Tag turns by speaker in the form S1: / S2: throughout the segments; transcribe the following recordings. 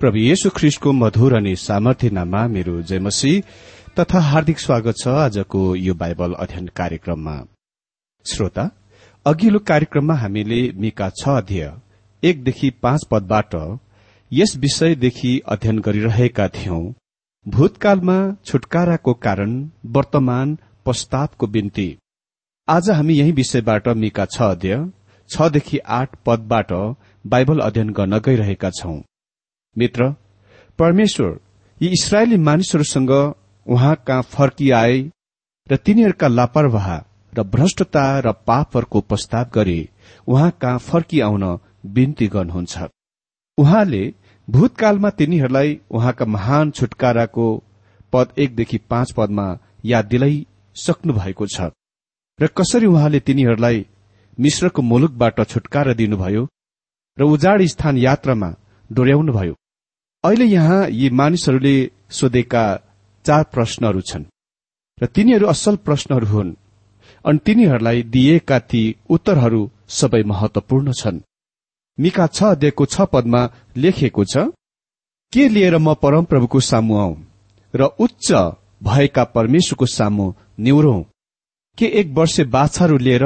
S1: प्रभु येशु ख्रिस्टको मधुर अनि सामर्थ्य नाममा मेरो जयमसी तथा हार्दिक स्वागत छ आजको यो बाइबल अध्ययन कार्यक्रममा। श्रोता अघिल्लो कार्यक्रममा हामीले मिका छ अध्यय एकदेखि पाँच पदबाट यस विषयदेखि अध्ययन गरिरहेका थियौं। भूतकालमा छुटकाराको कारण वर्तमान पश्चातापको बिन्ती। आज हामी यही विषयबाट मिका छ अध्यय छदेखि आठ पदबाट बाइबल अध्ययन गर्न गइरहेका छौं। मित्र परमेश्वर यी इसरायली मानिसहरूसँग उहाँ कहाँ फर्किआए र तिनीहरूका लापरवाह र भ्रष्टता र पापहरूको प्रस्ताव गरी उहाँ कहाँ फर्किआउन विन्ती गर्नुहुन्छ। उहाँले भूतकालमा तिनीहरूलाई उहाँका महान छुटकाराको पद एकदेखि पाँच पदमा याद दिलाइसक्नु भएको छ। र कसरी उहाँले तिनीहरूलाई मिश्रको मुलुकबाट छुटकारा दिनुभयो र उजाड स्थान यात्रामा डोर्याउनुभयो? अहिले यहाँ यी मानिसहरूले सोधेका चार प्रश्नहरू छन् र तिनीहरू असल प्रश्नहरू हुन्। अनि तिनीहरूलाई दिएका ती उत्तरहरू सबै महत्वपूर्ण छन्। मिका छ अध्यायको छ पदमा लेखिएको छ के लिएर म परमप्रभुको सामु आऊ र उच्च भएका परमेश्वरको सामु निहुरौं के एक वर्षे बाछाहरू लिएर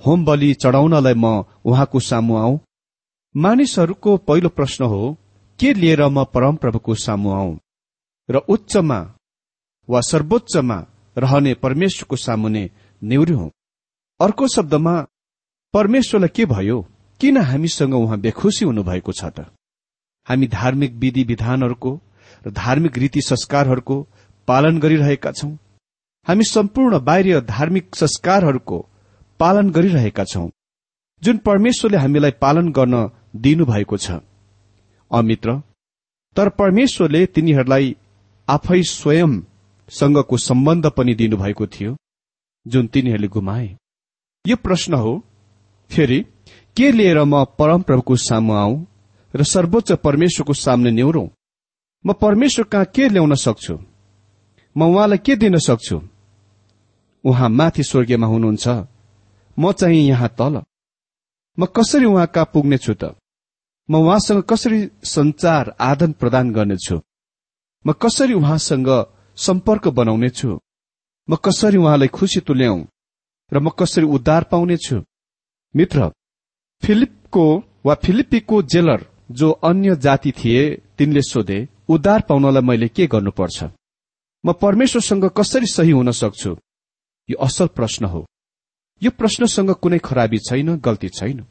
S1: होम बलि चढाउनलाई म उहाँको सामु आऊ मानिसहरूको पहिलो प्रश्न हो के लिएर म परमप्रभुको सामु आऊ? र उच्चमा वा सर्वोच्चमा रहने परमेश्वरको सामुने नेउर्यौं अर्को शब्दमा परमेश्वरलाई के भयो? किन हामीसँग उहाँ बेखुसी हुनुभएको छ त? हामी धार्मिक विधि विधानहरूको र धार्मिक रीति संस्कारहरूको पालन गरिरहेका छौं। हामी सम्पूर्ण बाहिर धार्मिक संस्कारहरूको पालन गरिरहेका छौं। जुन परमेश्वरले हामीलाई पालन गर्न दिनुभएको छ। अमित्र। तर परमेश्वरले तिनीहरूलाई आफै स्वयंसँगको सम्बन्ध पनि दिनुभएको थियो जुन तिनीहरूले गुमाए। यो प्रश्न हो फेरि के लिएर म परमप्रभुको सामु आऊ र सर्वोच्च परमेश्वरको सामने न्यौरौं? म परमेश्वर कहाँ के ल्याउन सक्छु? म उहाँलाई के दिन सक्छु? उहाँ माथि स्वर्गीयमा हुनुहुन्छ। म चाहिँ यहाँ तल। म कसरी उहाँ कहाँ पुग्नेछु त? म उहाँसँग कसरी संचार आदान प्रदान गर्नेछु? म कसरी उहाँसँग सम्पर्क बनाउनेछु? म कसरी उहाँलाई खुसी तुल्याउ? र म कसरी उद्धार पाउनेछु? मित्र फिलिपको वा फिलिपीको जेलर जो अन्य जाति थिए तिनले सोधे उद्धार पाउनलाई मैले के गर्नुपर्छ? म परमेश्वरसँग कसरी सही हुन सक्छु? यो असल प्रश्न हो। यो प्रश्नसँग कुनै खराबी छैन गल्ती छैन।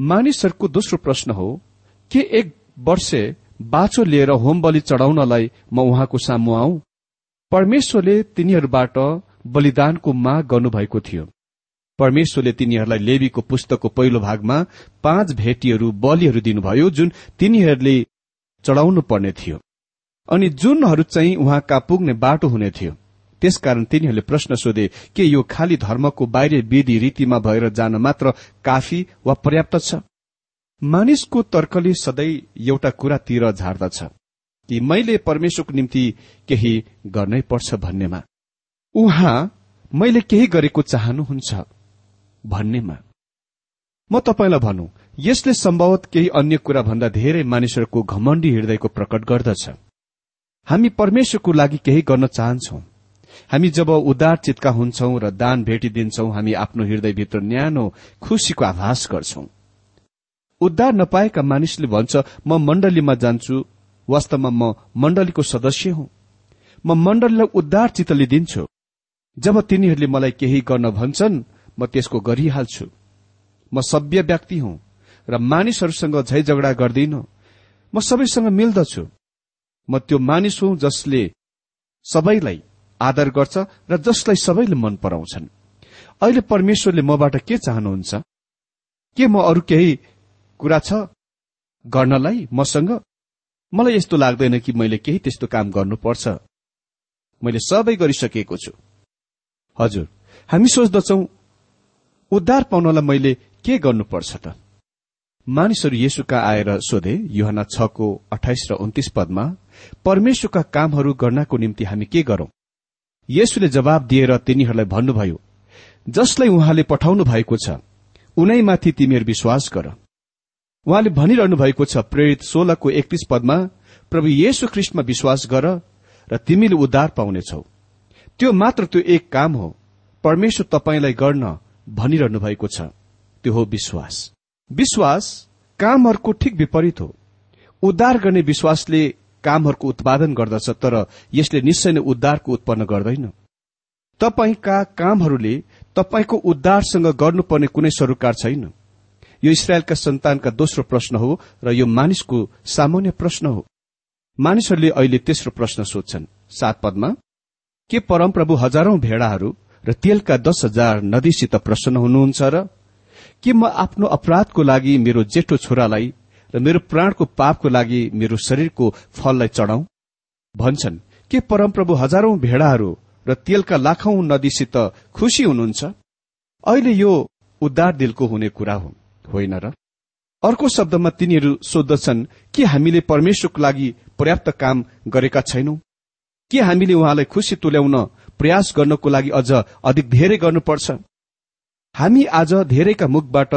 S1: मानिसहरूको दोस्रो प्रश्न हो के एक वर्षे बाछो लिएर होम बलि चढाउनलाई म उहाँको सामु आऊ? परमेश्वरले तिनीहरूबाट बलिदानको माग गर्नुभएको थियो। परमेश्वरले तिनीहरूलाई लेबीको पुस्तकको पहिलो भागमा पाँच भेटीहरू बलिहरू दिनुभयो जुन तिनीहरूले चढाउनु पर्ने थियो। अनि जुनहरू चाहिँ उहाँ कहाँ पुग्ने बाटो हुने थियो। त्यसकारण तिनीहरूले प्रश्न सोधे के यो खाली धर्मको बाहिर विधि रीतिमा भएर जान मात्र काफी वा पर्याप्त छ? मानिसको तर्कले सधैँ एउटा कुरातिर झार्दछ कि मैले परमेश्वरको निम्ति केही गर्नै पर्छ भन्नेमा। उहाँ मैले केही गरेको चाहनुहुन्छ भन्नेमा। म तपाईँलाई भनौं यसले सम्भवत केही अन्य कुरा भन्दा धेरै मानिसहरूको घमण्डी हृदयको प्रकट गर्दछ। हामी परमेश्वरको लागि केही गर्न चाहन्छौ। हामी जब उदार चितका हुन्छौं र दान भेटिदिन्छौं हामी आफ्नो हृदयभित्र न्यानो खुशीको आभास गर्छौं। उद्धार नपाएका मानिसले भन्छ म मण्डलीमा जान्छु वास्तवमा म मण्डलीको सदस्य हुँ। म मण्डलीलाई उद्धार चित्तले दिन्छु जब तिनीहरूले मलाई केही गर्न भन्छन् म त्यसको गरिहाल्छु। म सभ्य व्यक्ति हुँ र मानिसहरूसँग झै झगडा गर्दिन। म सबैसँग मिल्दछु। म त्यो मानिस हुँ जसले सबैलाई आदर गर्छ र जसलाई सबैले मन पराउँछन्। अहिले परमेश्वरले मबाट के चाहनुहुन्छ? के म अरू केही कुरा छ गर्नलाई मसँग? मलाई यस्तो लाग्दैन कि मैले केही त्यस्तो काम गर्नुपर्छ। मैले सबै गरिसकेको छु। हजुर हामी सोच्दछौ उद्धार पाउनलाई मैले के गर्नुपर्छ त? मानिसहरू येसुका आएर सोधे युहना छको अठाइस र उन्तिस पदमा परमेश्वरका कामहरू गर्नको निम्ति हामी के गरौं? येसुले जवाब दिएर तिनीहरूलाई भन्नुभयो जसलाई उहाँले पठाउनु भएको छ उनैमाथि तिमीहरू विश्वास गर। उहाँले भनिरहनु भएको छ प्रेरित सोह्रको एकतीस पदमा प्रभु येशु ख्रिष्टमा विश्वास गर र तिमीले उद्धार पाउनेछौ। त्यो मात्र त्यो एक काम हो परमेश्वर तपाईँलाई गर्न भनिरहनु भएको छ। त्यो हो विश्वास। विश्वास कामहरूको ठिक विपरीत हो। उद्धार गर्ने विश्वासले कामहरूको उत्पादन गर्दछ तर यसले निश्चय नै उद्धारको उत्पन्न गर्दैन। तपाईँका कामहरूले तपाईँको उद्धारसँग गर्नुपर्ने कुनै सरोकार छैन। यो इसरायलका सन्तानका दोस्रो प्रश्न हो र यो मानिसको सामान्य प्रश्न हो। मानिसहरूले अहिले तेस्रो प्रश्न सोध्छन्। सात पदमा के परमप्रभु हजारौं भेड़ाहरू र तेलका दश हजार नदीसित प्रसन्न हुनुहुन्छ र के म आफ्नो अपराधको लागि मेरो जेठो छोरालाई र मेरो प्राणको पापको लागि मेरो शरीरको फललाई चढाउ भन्छन् के परमप्रभु हजारौं भेड़ाहरू र तेलका लाखौं नदीसित खुशी हुनुहुन्छ? अहिले यो उद्धार दिलको हुने कुरा हो होइन र? अर्को शब्दमा तिनीहरू सोध्दछन् के हामीले परमेश्वरको लागि पर्याप्त काम गरेका छैनौं? के हामीले उहाँलाई खुशी तुल्याउन प्रयास गर्नको लागि अझ अधिक धेरै गर्नुपर्छ? हामी आज धेरैका मुखबाट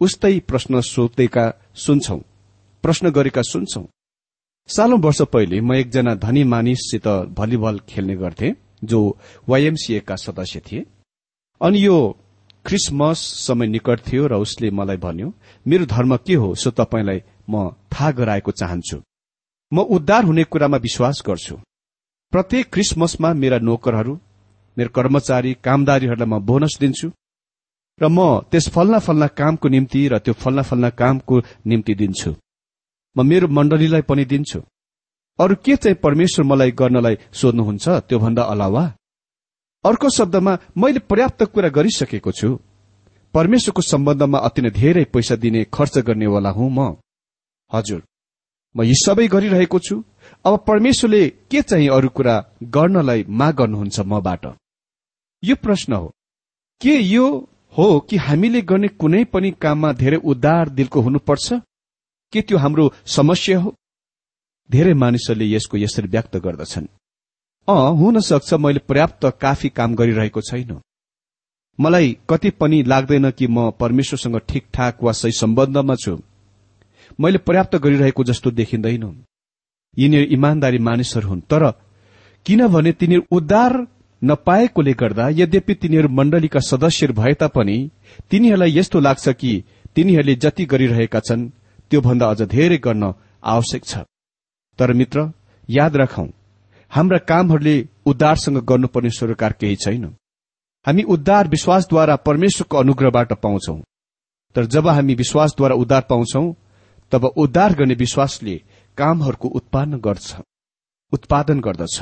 S1: उस्तै प्रश्न सोधेका सुन्छौ। प्रश्न गरेका सुन्छौ। सालौं वर्ष पहिले म एकजना धनी मानिससित भलिबल खेल्ने गर्थे जो वाइएमसीए का सदस्य थिए। अनि यो क्रिसमस समय निकट थियो र उसले मलाई भन्यो मेरो धर्म के हो सो तपाईँलाई म थाहा गराएको चाहन्छु। म उद्धार हुने कुरामा विश्वास गर्छु। प्रत्येक क्रिसमसमा मेरा नोकरहरू मेरो कर्मचारी कामदारीहरूलाई म बोनस दिन्छु। र म त्यस फल्ना फल्ना कामको निम्ति र त्यो फल्ना फल्ना कामको निम्ति दिन्छु। म मेरो मण्डलीलाई पनि दिन्छु। अरू के चाहिँ परमेश्वर मलाई गर्नलाई सोध्नुहुन्छ त्योभन्दा अलावा? अर्को शब्दमा मैले पर्याप्त कुरा गरिसकेको छु। परमेश्वरको सम्बन्धमा अति नै धेरै पैसा दिने खर्च गर्नेवाला हुँ म। हजुर म यी सबै गरिरहेको छु। अब परमेश्वरले के चाहिँ अरू कुरा गर्नलाई माग गर्नुहुन्छ मबाट? यो प्रश्न हो। के यो हो कि हामीले गर्ने कुनै पनि काममा धेरै उदार दिलको हुनुपर्छ? के त्यो हाम्रो समस्या हो? धेरै मानिसहरूले यसको यसरी व्यक्त गर्दछन्। अँ हुन सक्छ मैले पर्याप्त काफी काम गरिरहेको छैन। मलाई कति पनि लाग्दैन कि म परमेश्वरसँग ठिकठाक वा सही सम्बन्धमा छु। मैले पर्याप्त गरिरहेको जस्तो देखिँदैन। यिनीहरू इमान्दारी मानिसहरू हुन्। तर किनभने तिनीहरू उद्धार नपाएकोले गर्दा यद्यपि तिनीहरू मण्डलीका सदस्यहरू भए तापनि तिनीहरूलाई यस्तो लाग्छ कि तिनीहरूले जति गरिरहेका छन् त्योभन्दा अझ धेरै गर्न आवश्यक छ। तर मित्र याद राखौं हाम्रा कामहरूले उद्धारसँग गर्नुपर्ने सरोकार केही छैन। हामी उद्धार विश्वासद्वारा परमेश्वरको अनुग्रहबाट पाउँछौ। तर जब हामी विश्वासद्वारा उद्धार पाउँछौ तब उद्धार गर्ने विश्वासले कामहरूको उत्पादन गर्दछ।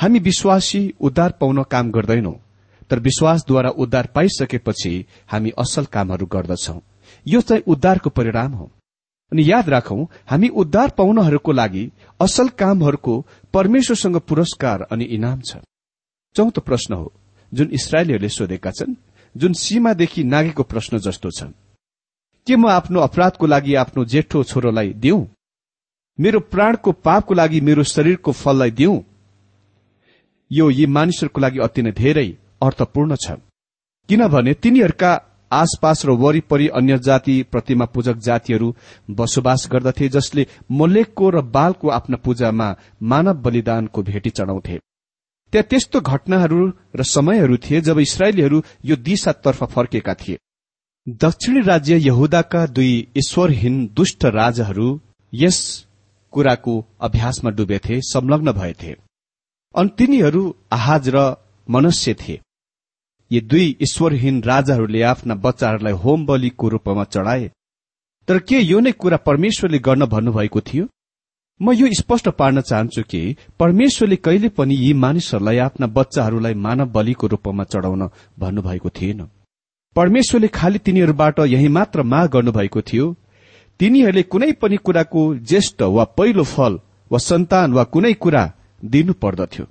S1: हामी विश्वासी उद्धार पाउन काम गर्दैनौ तर विश्वासद्वारा उद्धार पाइसकेपछि हामी असल कामहरू गर्दछौ। यो चाहिँ उद्धारको परिणाम हो। अनि याद राखौं हामी उद्धार पाउनहरूको लागि असल कामहरूको परमेश्वरसँग पुरस्कार अनि इनाम छ। चौथो प्रश्न हो जुन इसरायलीहरूले सोधेका छन् जुन सीमादेखि नागेको प्रश्न जस्तो छ। के म आफ्नो अपराधको लागि आफ्नो जेठो छोरोलाई दिउँ मेरो प्राणको पापको लागि मेरो शरीरको फललाई दिउँ यो यी मानिसहरूको लागि अति नै धेरै अर्थपूर्ण छ। किनभने तिनीहरूका आसपास र वरिपरि अन्य जाति प्रतिमा पूजक जातिहरू बसोबास गर्दथे जसले मोलेकको र बालको आफ्ना पूजामा मानव बलिदानको भेटी चढाउँथे। त्यहाँ त्यस्तो घटनाहरू र समयहरू थिए जब इसरायलीहरू यो दिशातर्फ फर्केका थिए। दक्षिणी राज्य यहुदाका दुई ईश्वरहीन दुष्ट राजाहरू यस कुराको अभ्यासमा डुबेथे संलग्न भएथे। अनि तिनीहरू आहाज र मनुष्य थिए। यी दुई ईश्वरहीन राजाहरूले आफ्ना बच्चाहरूलाई होम बलिको रूपमा चढाए। तर के यो नै कुरा परमेश्वरले गर्न भन्नुभएको थियो? म यो स्पष्ट पार्न चाहन्छु कि परमेश्वरले कहिले पनि यी मानिसहरूलाई आफ्ना बच्चाहरूलाई मानव बलिको रूपमा चढाउन भन्नुभएको थिएन। परमेश्वरले खालि तिनीहरूबाट यही मात्र माग गर्नुभएको थियो। तिनीहरूले कुनै पनि कुराको ज्येष्ठ वा पहिलो फल वा सन्तान वा कुनै कुरा दिनु पर्दथ्यो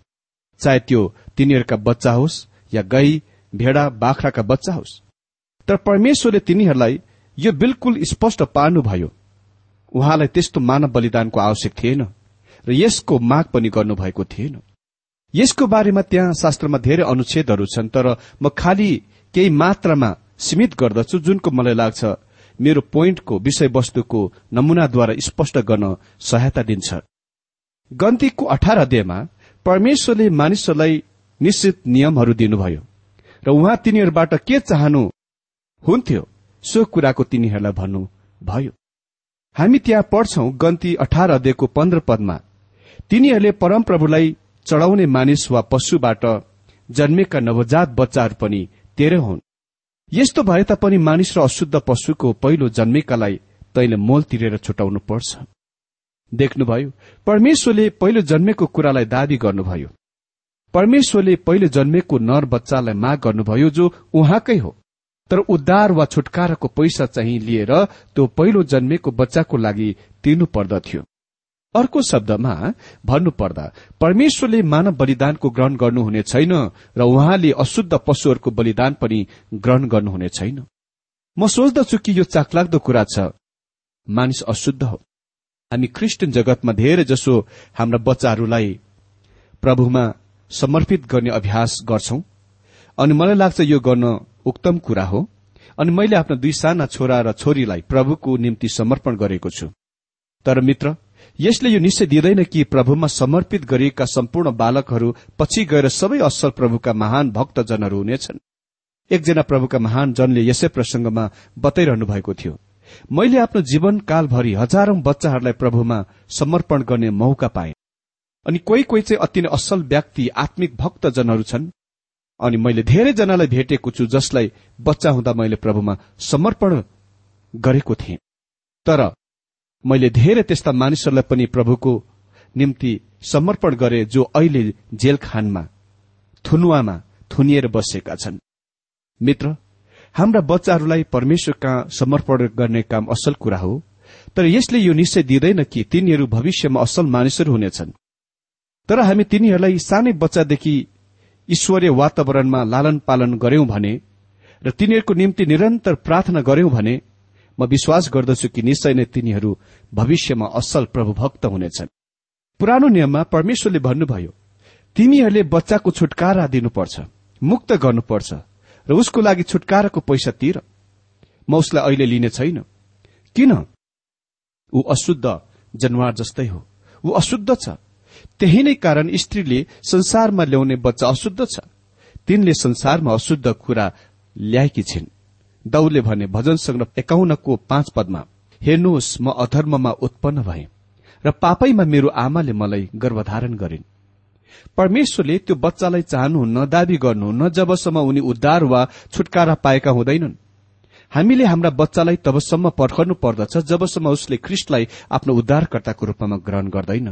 S1: चाहे त्यो तिनीहरूका बच्चा होस् या गई भेडा बाख्राका बच्चा होस्। तर परमेश्वरले तिनीहरूलाई यो बिल्कुल स्पष्ट पार्नुभयो। उहाँलाई त्यस्तो मानव बलिदानको आवश्यक थिएन र यसको माग पनि गर्नुभएको थिएन। यसको बारेमा त्यहाँ शास्त्रमा धेरै अनुच्छेदहरू छन् तर म खालि केही मात्रामा सीमित गर्दछु जुनको मलाई लाग्छ मेरो पोइन्टको विषयवस्तुको नमूनाद्वारा स्पष्ट गर्न सहायता दिन्छ। गन्तीको अठार अध्यायमा परमेश्वरले मानिसहरूलाई निश्चित नियमहरू दिनुभयो। र उहाँ तिनीहरूबाट के चाहनु हुन्थ्यो सो कुराको तिनीहरूलाई भन्नु भयो। हामी त्यहाँ पढ्छौ गन्ती अठार अध्ययको पन्ध्र पदमा तिनीहरूले परमप्रभुलाई चढाउने मानिस वा पशुबाट जन्मेका नवजात बच्चाहरू पनि तेह्र हुन्। यस्तो भए तापनि मानिस र अशुद्ध पशुको पहिलो जन्मेकालाई तैले मोल तिरेर छुटाउनु पर्छ देख्नुभयो परमेश्वरले पहिलो जन्मेको कुरालाई दावी गर्नुभयो। परमेश्वरले पहिलो जन्मेको नर बच्चालाई माग गर्नुभयो जो उहाँकै हो। तर उद्धार वा छुटकाराको पैसा चाहिँ लिएर त्यो पहिलो जन्मेको बच्चाको लागि तिर्नु पर्दथ्यो अर्को शब्दमा भन्नुपर्दा परमेश्वरले मानव बलिदानको ग्रहण गर्नुहुने छैन र उहाँले अशुद्ध पशुहरूको बलिदान पनि ग्रहण गर्नुहुने छैन। म सोच्दछु कि यो चाकलाग्दो कुरा छ। मानिस अशुद्ध हो। हामी क्रिस्चियन जगतमा धेरै जसो हाम्रा बच्चाहरूलाई प्रभुमा समर्पित गर्ने अभ्यास गर्छौं। अनि मलाई लाग्छ यो गर्न उक्तम कुरा हो। अनि मैले आफ्ना दुई साना छोरा र छोरीलाई प्रभुको निम्ति समर्पण गरेको छु। तर मित्र यसले यो निश्चय दिँदैन कि प्रभुमा समर्पित गरिएका सम्पूर्ण बालकहरू पछि गएर सबै असल प्रभुका महान भक्तजनहरू हुनेछन्। एकजना प्रभुका महान जनले यसै प्रसंगमा बताइरहनु भएको थियो। मैले आफ्नो जीवनकालभरि हजारौं बच्चाहरूलाई प्रभुमा समर्पण गर्ने मौका पाएँ। अनि कोही कोही चाहिँ अति नै असल व्यक्ति आत्मिक भक्तजनहरू छन्। अनि मैले धेरैजनालाई भेटेको छु जसलाई बच्चा हुँदा मैले प्रभुमा समर्पण गरेको थिएँ। तर मैले धेरै त्यस्ता मानिसहरूलाई पनि प्रभुको निम्ति समर्पण गरे जो अहिले जेल खानमा थुनुवामा थुनिएर बसेका छन्। मित्र हाम्रा बच्चाहरूलाई परमेश्वर कहाँ समर्पण गर्ने काम असल कुरा हो तर यसले यो निश्चय दिँदैन कि तिनीहरू भविष्यमा असल मानिसहरू हुनेछन्। तर हामी तिनीहरूलाई सानै बच्चादेखि ईश्वरीय वातावरणमा लालन पालन गर्यौं भने र तिनीहरूको निम्ति निरन्तर प्रार्थना गर्यौं भने म विश्वास गर्दछु कि निश्चय नै तिनीहरू भविष्यमा असल प्रभुभक्त हुनेछन्। पुरानो नियममा परमेश्वरले भन्नुभयो तिमीहरूले बच्चाको छुटकारा दिनुपर्छ मुक्त गर्नुपर्छ र उसको लागि छुटकाराको पैसा तिर। म उसलाई अहिले लिने छैन। किन? ऊ अशुद्ध जनावर जस्तै हो। ऊ अशुद्ध छ। त्यही नै कारण स्त्रीले संसारमा ल्याउने बच्चा अशुद्ध छ। तिनले संसारमा अशुद्ध कुरा ल्याएकी छिन्। दौले भने भजन संग्रह एकाउन्नको पाँच पदमा। हेर्नुहोस् म अधर्ममा उत्पन्न भए। र पापैमा मेरो आमाले मलाई गर्भधारण गरिन्। परमेश्वरले त्यो बच्चालाई चाहनुहुन्न दावी गर्नुहुन्न जबसम्म उनी उद्धार वा छुटकारा पाएका हुँदैनन्। हामीले हाम्रा बच्चालाई तबसम्म पर्खनु पर्दछ जबसम्म उसले ख्रिष्टलाई आफ्नो उद्धारकर्ताको रूपमा ग्रहण गर्दैन।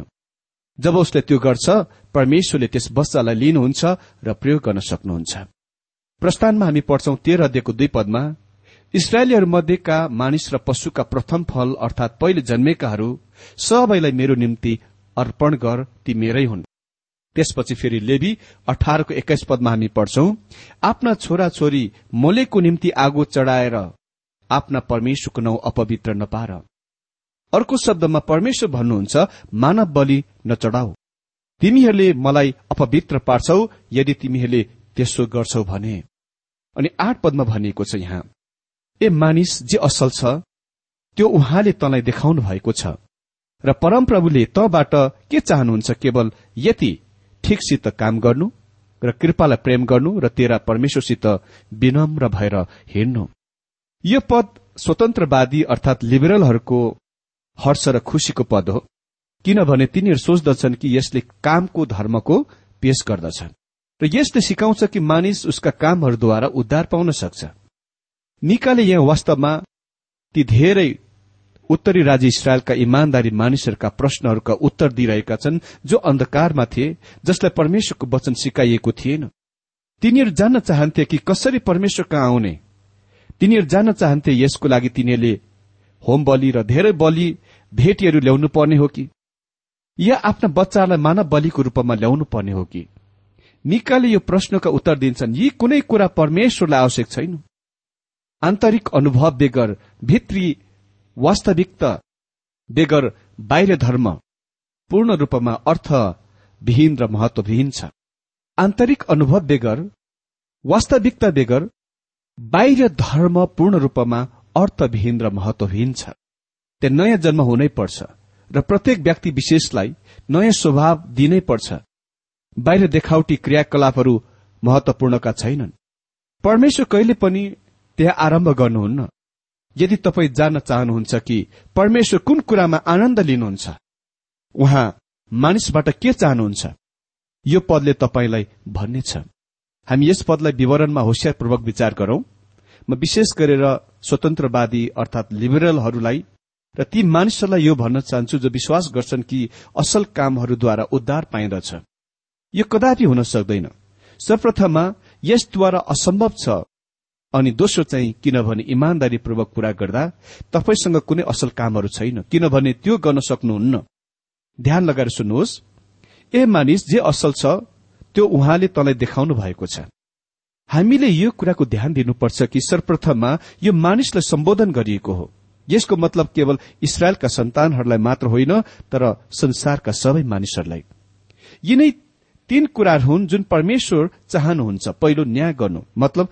S1: जब उसले त्यो गर्छ परमेश्वरले त्यस बच्चालाई लिनुहुन्छ र प्रयोग गर्न सक्नुहुन्छ। प्रस्थानमा हामी पढ्छौं तेह्र अध्ययको दुई पदमा मध्येका मानिस र पशुका प्रथम फल अर्थात पहिले जन्मेकाहरू सबैलाई मेरो निम्ति अर्पण गर ती मेरै हुन्। त्यसपछि फेरि लेबी अठारको एक्काइस पदमा हामी पढ्छौं। आफ्ना छोरा छोरी मोलेको निम्ति आगो चढाएर आफ्ना परमेश्वरको नौ अपवित्र नपार। अर्को शब्दमा परमेश्वर भन्नुहुन्छ मानव बलि नचढाऊ तिमीहरूले मलाई अपवित्र पार्छौ यदि तिमीहरूले त्यसो गर्छौ भने। अनि आठ पदमा भनिएको छ यहाँ ए मानिस जे असल छ त्यो उहाँले तँलाई देखाउनु भएको छ। र परमप्रभुले तँबाट के चाहनुहुन्छ केवल यति ठिकसित काम गर्नु र कृपालाई प्रेम गर्नु र तेरा परमेश्वरसित विनम्र भएर हिँड्नु। यो पद स्वतन्त्रवादी अर्थात लिबरलहरूको हर्ष र खुशीको पद हो किनभने तिनीहरू सोच्दछन् कि यसले कामको धर्मको पेश गर्दछन् र यसले सिकाउँछ कि मानिस उसका कामहरूद्वारा उद्धार पाउन सक्छ। निकाले यहाँ वास्तवमा ती धेरै उत्तरी राज्य इसरायलका इमान्दारी मानिसहरूका प्रश्नहरूका उत्तर दिइरहेका छन् जो अन्धकारमा थिए जसलाई परमेश्वरको वचन सिकाइएको थिएन। तिनीहरू जान्न चाहन्थे कि कसरी परमेश्वर कहाँ आउने? तिनीहरू जान्न चाहन्थे यसको लागि तिनीहरूले होम बलि र धेरै बलि भेटीहरू ल्याउनु पर्ने हो कि? या आफ्ना बच्चालाई मानव बलिको रूपमा ल्याउनु पर्ने हो कि? निकाले यो प्रश्नका उत्तर दिन्छन्। यी कुनै कुरा परमेश्वरलाई आवश्यक छैन। आन्तरिक अनुभव बेगर भित्री वास्तविकता बेगर बाहिर धर्म पूर्ण रूपमा अर्थविहीन र महत्वविहीन छ। आन्तरिक अनुभव बेगर वास्तविकता बेगर बाहिर धर्म पूर्ण रूपमा अर्थविहीन र महत्वहीन छ। त्यहाँ नयाँ जन्म हुनै पर्छ र प्रत्येक व्यक्ति विशेषलाई नयाँ स्वभाव दिनै पर्छ। बाहिर देखावटी क्रियाकलापहरू महत्वपूर्णका छैनन्। परमेश्वर कहिले पनि त्यहाँ आरम्भ गर्नुहुन्न। यदि तपाईँ जान्न चाहनुहुन्छ कि परमेश्वर कुन कुरामा आनन्द लिनुहुन्छ उहाँ मानिसबाट के चाहनुहुन्छ? यो पदले तपाईँलाई भन्नेछ। हामी यस पदलाई विवरणमा होसियारपूर्वक विचार गरौं। म विशेष गरेर स्वतन्त्रवादी अर्थात लिबरलहरूलाई र ती मानिसहरूलाई यो भन्न चाहन्छु जो विश्वास गर्छन् कि असल कामहरूद्वारा उद्धार पाइँदछ। यो कदापि हुन सक्दैन। सर्वप्रथममा यसद्वारा असम्भव छ अनि दोस्रो चाहिँ किनभने इमान्दारीपूर्वक पूरा गर्दा तपाईँसँग कुनै असल कामहरू छैन। किनभने त्यो गर्न सक्नुहुन्न। ध्यान लगाएर सुन्नुहोस् ए मानिस जे असल छ त्यो उहाँले तँलाई देखाउनु भएको छ। हामीले यो कुराको ध्यान दिनुपर्छ कि सर्वप्रथममा यो मानिसलाई सम्बोधन गरिएको हो। यसको मतलब केवल इसरायलका सन्तानहरूलाई मात्र होइन तर संसारका सबै मानिसहरूलाई। यिनै तीन कुराहरू हुन् जुन परमेश्वर चाहनुहुन्छ। पहिलो न्याय गर्नु। मतलब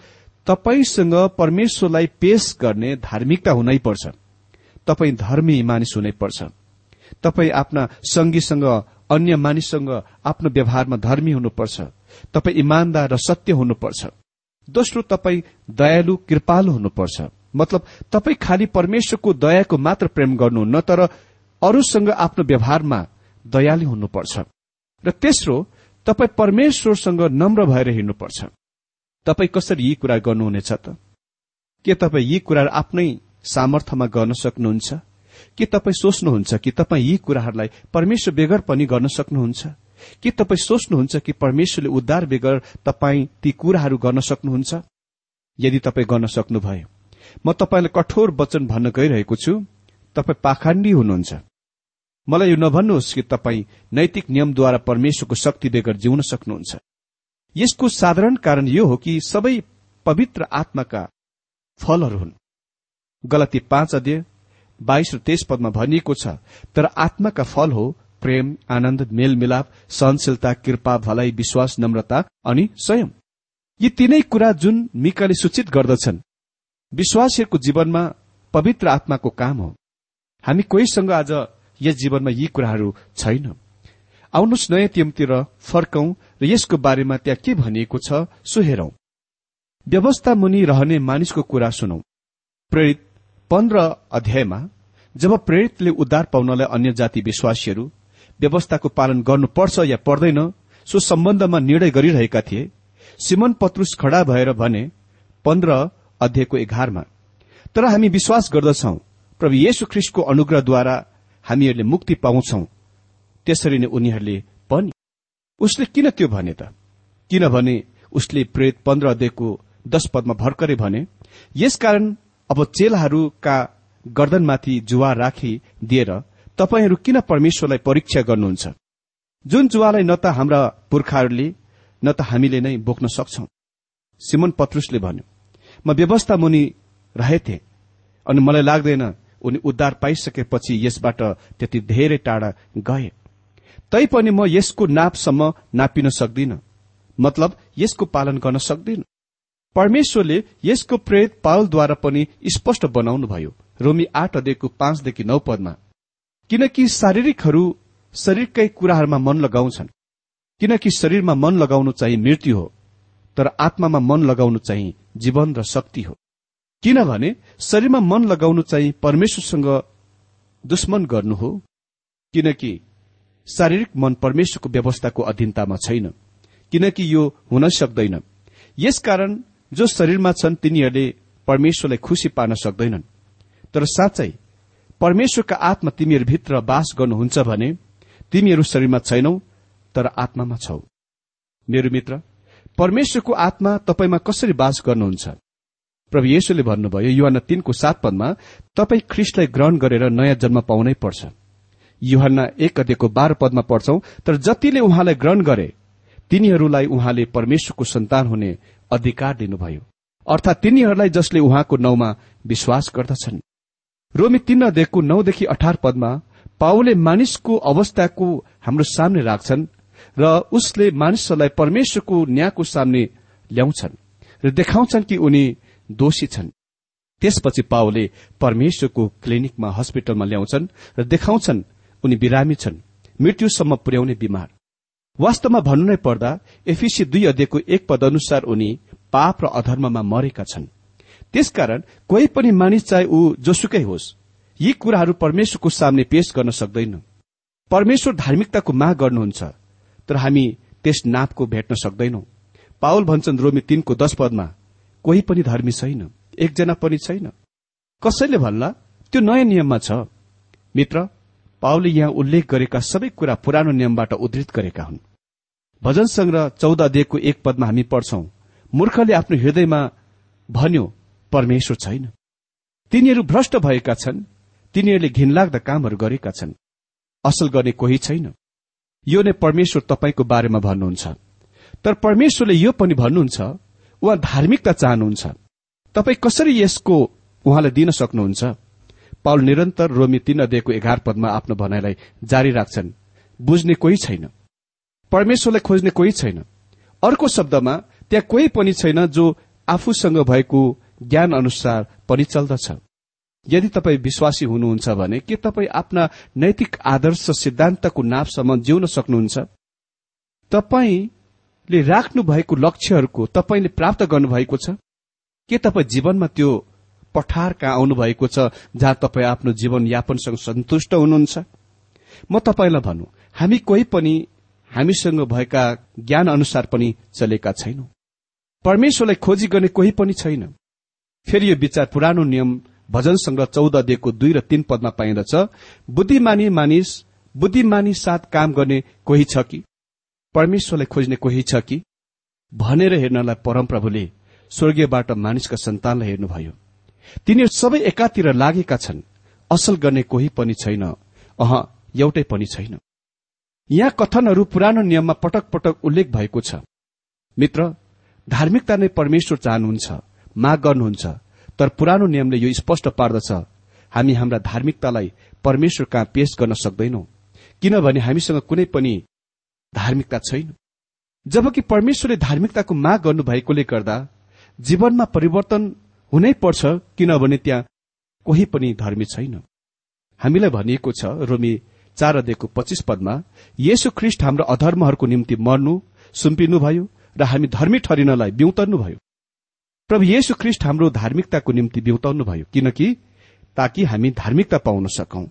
S1: तपाईँसँग परमेश्वरलाई पेश गर्ने धार्मिकता हुनै पर्छ। तपाईँ धर्मी मानिस हुनै पर्छ। तपाईँ आफ्ना सङ्गीसँग अन्य मानिससँग आफ्नो व्यवहारमा धर्मी हुनुपर्छ। तपाईँ इमान्दार र सत्य हुनुपर्छ। दोस्रो तपाईँ दयालु कृपालु हुनुपर्छ। मतलब तपाईँ खालि परमेश्वरको दयाको मात्र प्रेम गर्नुहुन्न तर अरूसँग आफ्नो व्यवहारमा दयालु हुनुपर्छ। र तेस्रो तपाईँ परमेश्वरसँग नम्र भएर हिँड्नुपर्छ। तपाईँ कसरी यी कुरा गर्नुहुनेछ त? के तपाईँ यी कुरा आफ्नै सामर्थ्यमा गर्न सक्नुहुन्छ? के तपाईँ सोच्नुहुन्छ कि तपाईँ यी कुराहरूलाई परमेश्वर बेगर पनि गर्न सक्नुहुन्छ? के तपाईँ सोच्नुहुन्छ कि परमेश्वरले उद्धार बेगर तपाईँ ती कुराहरू गर्न सक्नुहुन्छ? यदि तपाईँ गर्न सक्नुभयो म तपाईँलाई कठोर वचन भन्न गइरहेको छु। तपाईँ पाखण्डी हुनुहुन्छ। मलाई यो नभन्नुहोस् कि तपाईँ नैतिक नियमद्वारा परमेश्वरको शक्ति बेगर जिउन सक्नुहुन्छ। यसको साधारण कारण यो हो कि सबै पवित्र आत्माका फलहरू हुन्। गलती पाँच अध्यय बाइस र तेइस पदमा भनिएको छ तर आत्माका फल हो प्रेम आनन्द मेलमिलाप सहनशीलता कृपा भलाइ विश्वास नम्रता अनि स्वयं यी तीनै कुरा जुन मिकाले सूचित गर्दछन् विश्वासीहरूको जीवनमा पवित्र आत्माको काम हो। हामी कोहीसँग आज यस जीवनमा यी कुराहरू छैन। आउनुहोस् नयाँ टिमतिर फर्कौं र यसको बारेमा त्यहाँ के भनिएको छ सो हेरौं। व्यवस्था मुनि रहने मानिसको कुरा सुनौ। प्रेरित पन्ध्र अध्यायमा जब प्रेरितले उद्धार पाउनलाई अन्य जाति विश्वासीहरू व्यवस्थाको पालन गर्नुपर्छ या पर्दैन सो सम्बन्धमा निर्णय गरिरहेका थिए सिमन पत्रुस खड़ा भएर भने पन्ध्र अध्यायको एघारमा तर हामी विश्वास गर्दछौ प्रभु येशु ख्रिस्टको अनुग्रहद्वारा हामीहरूले मुक्ति पाउँछौ। त्यसरी नै उनीहरूले पनि उसले किन त्यो भने त? किनभने उसले प्रेत पन्ध्र अध्यायको दश पदमा भर्खरै भने यसकारण अब चेलाहरूका गर्दनमाथि जुवा राखी दिएर तपाईँहरू किन परमेश्वरलाई परीक्षा गर्नुहुन्छ? जुन जुवालाई न त हाम्रा पुर्खाहरूले न त हामीले नै बोक्न सक्छौ। सिमन पत्रुसले भन्यो म व्यवस्था मुनि रहेथे अनि मलाई लाग्दैन उनी उद्धार पाइसकेपछि यसबाट त्यति धेरै टाढा गए। तैपनि म यसको नापसम्म नापिन सक्दिन। मतलब यसको पालन गर्न सक्दिन। परमेश्वरले यसको प्रेत पावलद्वारा पनि स्पष्ट बनाउनुभयो। रोमी आठ अध्ययको पाँचदेखि नौ पदमा। किनकि शारीरिकहरू शरीरकै कुराहरूमा मन लगाउँछन्। किनकि शरीरमा मन लगाउनु चाहिँ मृत्यु हो तर आत्मामा मन लगाउनु चाहिँ जीवन र शक्ति हो। किनभने शरीरमा मन लगाउनु चाहिँ परमेश्वरसँग दुश्मन गर्नु हो। किनकि शारीरिक मन परमेश्वरको व्यवस्थाको अधीनतामा छैन किनकि यो हुन सक्दैन। यसकारण जो शरीरमा छन् तिनीहरूले परमेश्वरलाई खुशी पार्न सक्दैनन्। तर साँच्चै परमेश्वरका आत्मा तिमीहरूभित्र बास गर्नुहुन्छ भने तिमीहरू शरीरमा छैनौ तर आत्मामा छौ। मेरो मित्र परमेश्वरको आत्मा तपाईँमा कसरी बास गर्नुहुन्छ? प्रभु येशुले भन्नुभयो युहान तीनको सात पदमा तपाईँ ख्रिस्टलाई ग्रहण गरेर नयाँ जन्म पाउनै पर्छ। युहान एक अध्ययको बाह्र पदमा पढ्छौ तर जतिले उहाँलाई ग्रहण गरे तिनीहरूलाई उहाँले परमेश्वरको सन्तान हुने अधिकार दिनुभयो। अर्थात तिनीहरूलाई जसले उहाँको नाउँमा विश्वास गर्दछन्। रोमी तीन अध्ययको नौदेखि अठार पदमा पाओले मानिसको अवस्थाको हाम्रो सामने राख्छन् र उसले मानिसहरूलाई परमेश्वरको न्यायको सामने ल्याउँछन् र देखाउँछन् कि उनी दोषी छन्। त्यसपछि पाओले परमेश्वरको क्लिनिकमा हस्पिटलमा ल्याउँछन् र देखाउँछन् उनी बिरामी छन्। मृत्युसम्म पुर्याउने बिमार। वास्तवमा भन्नु नै पर्दा एफिसी दुई अध्ययको एक पद अनुसार उनी पाप र अधर्ममा मरेका छन्। त्यसकारण कोही पनि मानिस चाहे ऊ जोसुकै होस् यी कुराहरू परमेश्वरको सामने पेश गर्न सक्दैन परमेश्वर धार्मिकताको माग गर्नुहुन्छ तर हामी त्यस नापको भेट्न सक्दैनौ। पावल भन्छन् रोमी तीनको दश पदमा कोही पनि धर्मी छैन एकजना पनि छैन। कसैले भन्ला त्यो नयाँ नियममा छ। मित्र पावलले यहाँ उल्लेख गरेका सबै कुरा पुरानो नियमबाट उद्धृत गरेका हुन्। भजन संग्रह चौध अध्ययको एक पदमा हामी पढ्छौं मूर्खले आफ्नो हृदयमा भन्यो परमेश्वर छैन। तिनीहरू भ्रष्ट भएका छन् तिनीहरूले घिनलाग्दा कामहरू गरेका छन्। असल गर्ने कोही छैन। यो नै परमेश्वर तपाईँको बारेमा भन्नुहुन्छ। तर परमेश्वरले यो पनि भन्नुहुन्छ उहाँ धार्मिकता चाहनुहुन्छ। तपाईँ कसरी यसको उहाँलाई दिन सक्नुहुन्छ? पाउल निरन्तर रोमी तीन अध्ययको एघार पदमा आफ्नो भनाइलाई जारी राख्छन्। बुझ्ने कोही छैन। परमेश्वरलाई खोज्ने कोही छैन। अर्को शब्दमा त्यहाँ कोही पनि छैन जो आफूसँग भएको ज्ञान अनुसार पनि चल्दछ। यदि तपाईँ विश्वासी हुनुहुन्छ भने के तपाईँ आफ्ना नैतिक आदर्श सिद्धान्तको नापसम्म जिउन सक्नुहुन्छ? तपाईँले राख्नु भएको लक्ष्यहरूको तपाईँले प्राप्त गर्नुभएको छ? के तपाईँ जीवनमा त्यो पठार कहाँ आउनुभएको छ जहाँ तपाईँ आफ्नो जीवनयापनसँग सन्तुष्ट हुनुहुन्छ? म तपाईँलाई भनौँ हामी कोही पनि हामीसँग भएका ज्ञान अनुसार पनि चलेका छैनौं। परमेश्वरलाई खोजी गर्ने कोही पनि छैन। फेरि यो विचार पुरानो नियम भजन संग्रह चौध दिएको दुई र तीन पदमा पाइन्दछ बुद्धिमानी मानिस बुद्धिमानी साथ काम गर्ने कोही छ कि? परमेश्वरलाई खोज्ने कोही छ कि? भनेर हेर्नलाई परमप्रभुले स्वर्गीयबाट मानिसका सन्तानलाई हेर्नुभयो। तिनीहरू सबै एकातिर लागेका छन्। असल गर्ने कोही पनि छैन। अह एउटै पनि छैन। यहाँ कथनहरू पुरानो नियममा पटक पटक उल्लेख भएको छ। मित्र धार्मिकता नै परमेश्वर चाहनुहुन्छ माग गर्नुहुन्छ तर पुरानो नियमले यो स्पष्ट पार्दछ। हामी हाम्रा धार्मिकतालाई परमेश्वर कहाँ पेश गर्न सक्दैनौ। किनभने हामीसँग कुनै पनि धार्मिकता छैन। जबकि परमेश्वरले धार्मिकताको माग गर्नुभएकोले गर्दा जीवनमा परिवर्तन हुनै पर्छ किनभने त्यहाँ कोही पनि धर्मी छैन। हामीलाई भनिएको छ रोमी चार अध्ययको पच्चिस पदमा येशु ख्रिष्ट हाम्रो अधर्महरूको निम्ति मर्नु सुम्पिनुभयो र हामी धर्मी ठरिनलाई बिउतर्नुभयो प्रभु येशु ख्रिष्ट हाम्रो धार्मिकताको निम्ति बिउताउनुभयो किनकि ताकि हामी धार्मिकता पाउन सकौं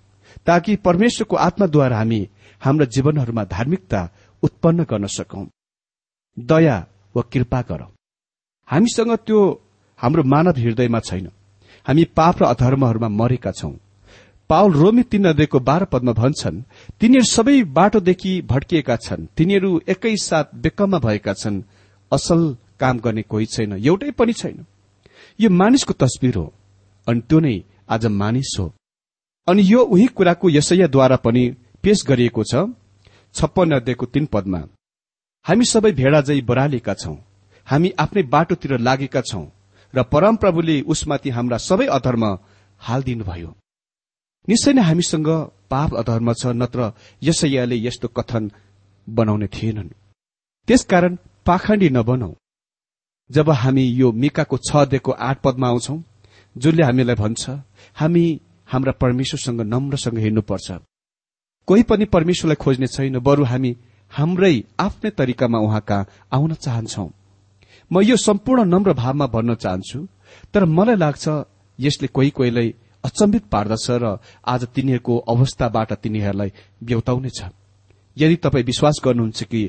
S1: ताकि परमेश्वरको आत्माद्वारा हामी हाम्रा जीवनहरूमा धार्मिकता उत्पन्न गर्न सकौं। दया वा कृपा गर। हामीसँग त्यो हाम्रो मानव हृदयमा छैन। हामी पाप र अधर्महरूमा मरेका छौं। पावल रोमी तीन अध्ययको बाह्र पदमा भन्छन् तिनीहरू सबै बाटोदेखि भड्किएका छन्। तिनीहरू एकै साथ बेकममा भएका छन्। असल काम गर्ने कोही छैन। एउटै पनि छैन। यो मानिसको तस्विर हो अनि त्यो नै आज मानिस हो। अनि यो उही कुराको यसैयाद्वारा पनि पेश गरिएको छ छप्पन्न अध्ययको तीन पदमा। हामी सबै भेडा झै बरालेका छौं। हामी आफ्नै बाटोतिर लागेका छौं। र परमप्रभुले उसमाथि हाम्रा सबै अधर्म हालिदिनुभयो। निश्चय नै हामीसँग पाप अधर्म छ नत्र यसैयाले यस्तो कथन बनाउने थिएनन्। त्यसकारण पाखण्डी नबनौ। जब हामी यो मिकाको छ अध्ययको आठ पदमा आउँछौ जुनले हामीलाई भन्छ हामी हाम्रा परमेश्वरसँग नम्रसँग हिँड्नुपर्छ। कोही पनि परमेश्वरलाई खोज्ने छैन बरु हामी हाम्रै आफ्नै तरिकामा उहाँका आउन चाहन्छौ। म यो सम्पूर्ण नम्र भावमा भन्न चाहन्छु तर मलाई लाग्छ यसले कोही कोहीलाई अचम्बित पार्दछ र आज तिनीहरूको अवस्थाबाट तिनीहरूलाई ब्यौताउनेछ यदि तपाईँ विश्वास गर्नुहुन्छ कि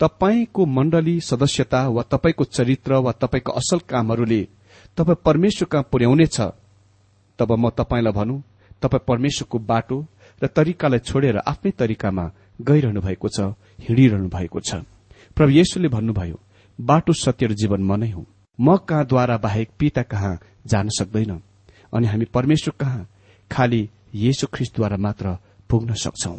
S1: तपाईँको मण्डली सदस्यता वा तपाईँको चरित्र वा तपाईँको असल कामहरूले तपाईँ परमेश्वर कहाँ पुर्याउनेछ तब म तपाईँलाई भनौँ तपाईँ परमेश्वरको बाटो र तरिकालाई छोडेर आफ्नै तरिकामा गइरहनु भएको छ हिँडिरहनु भएको छ। प्रभु येशुले भन्नुभयो बाटो सत्य र जीवन म नै हुँ। म कहाँद्वारा बाहेक पिता कहाँ जान सक्दैन? अनि हामी परमेश्वर कहाँ? खालि येशु ख्रिस्टद्वारा मात्र पुग्न सक्छौं।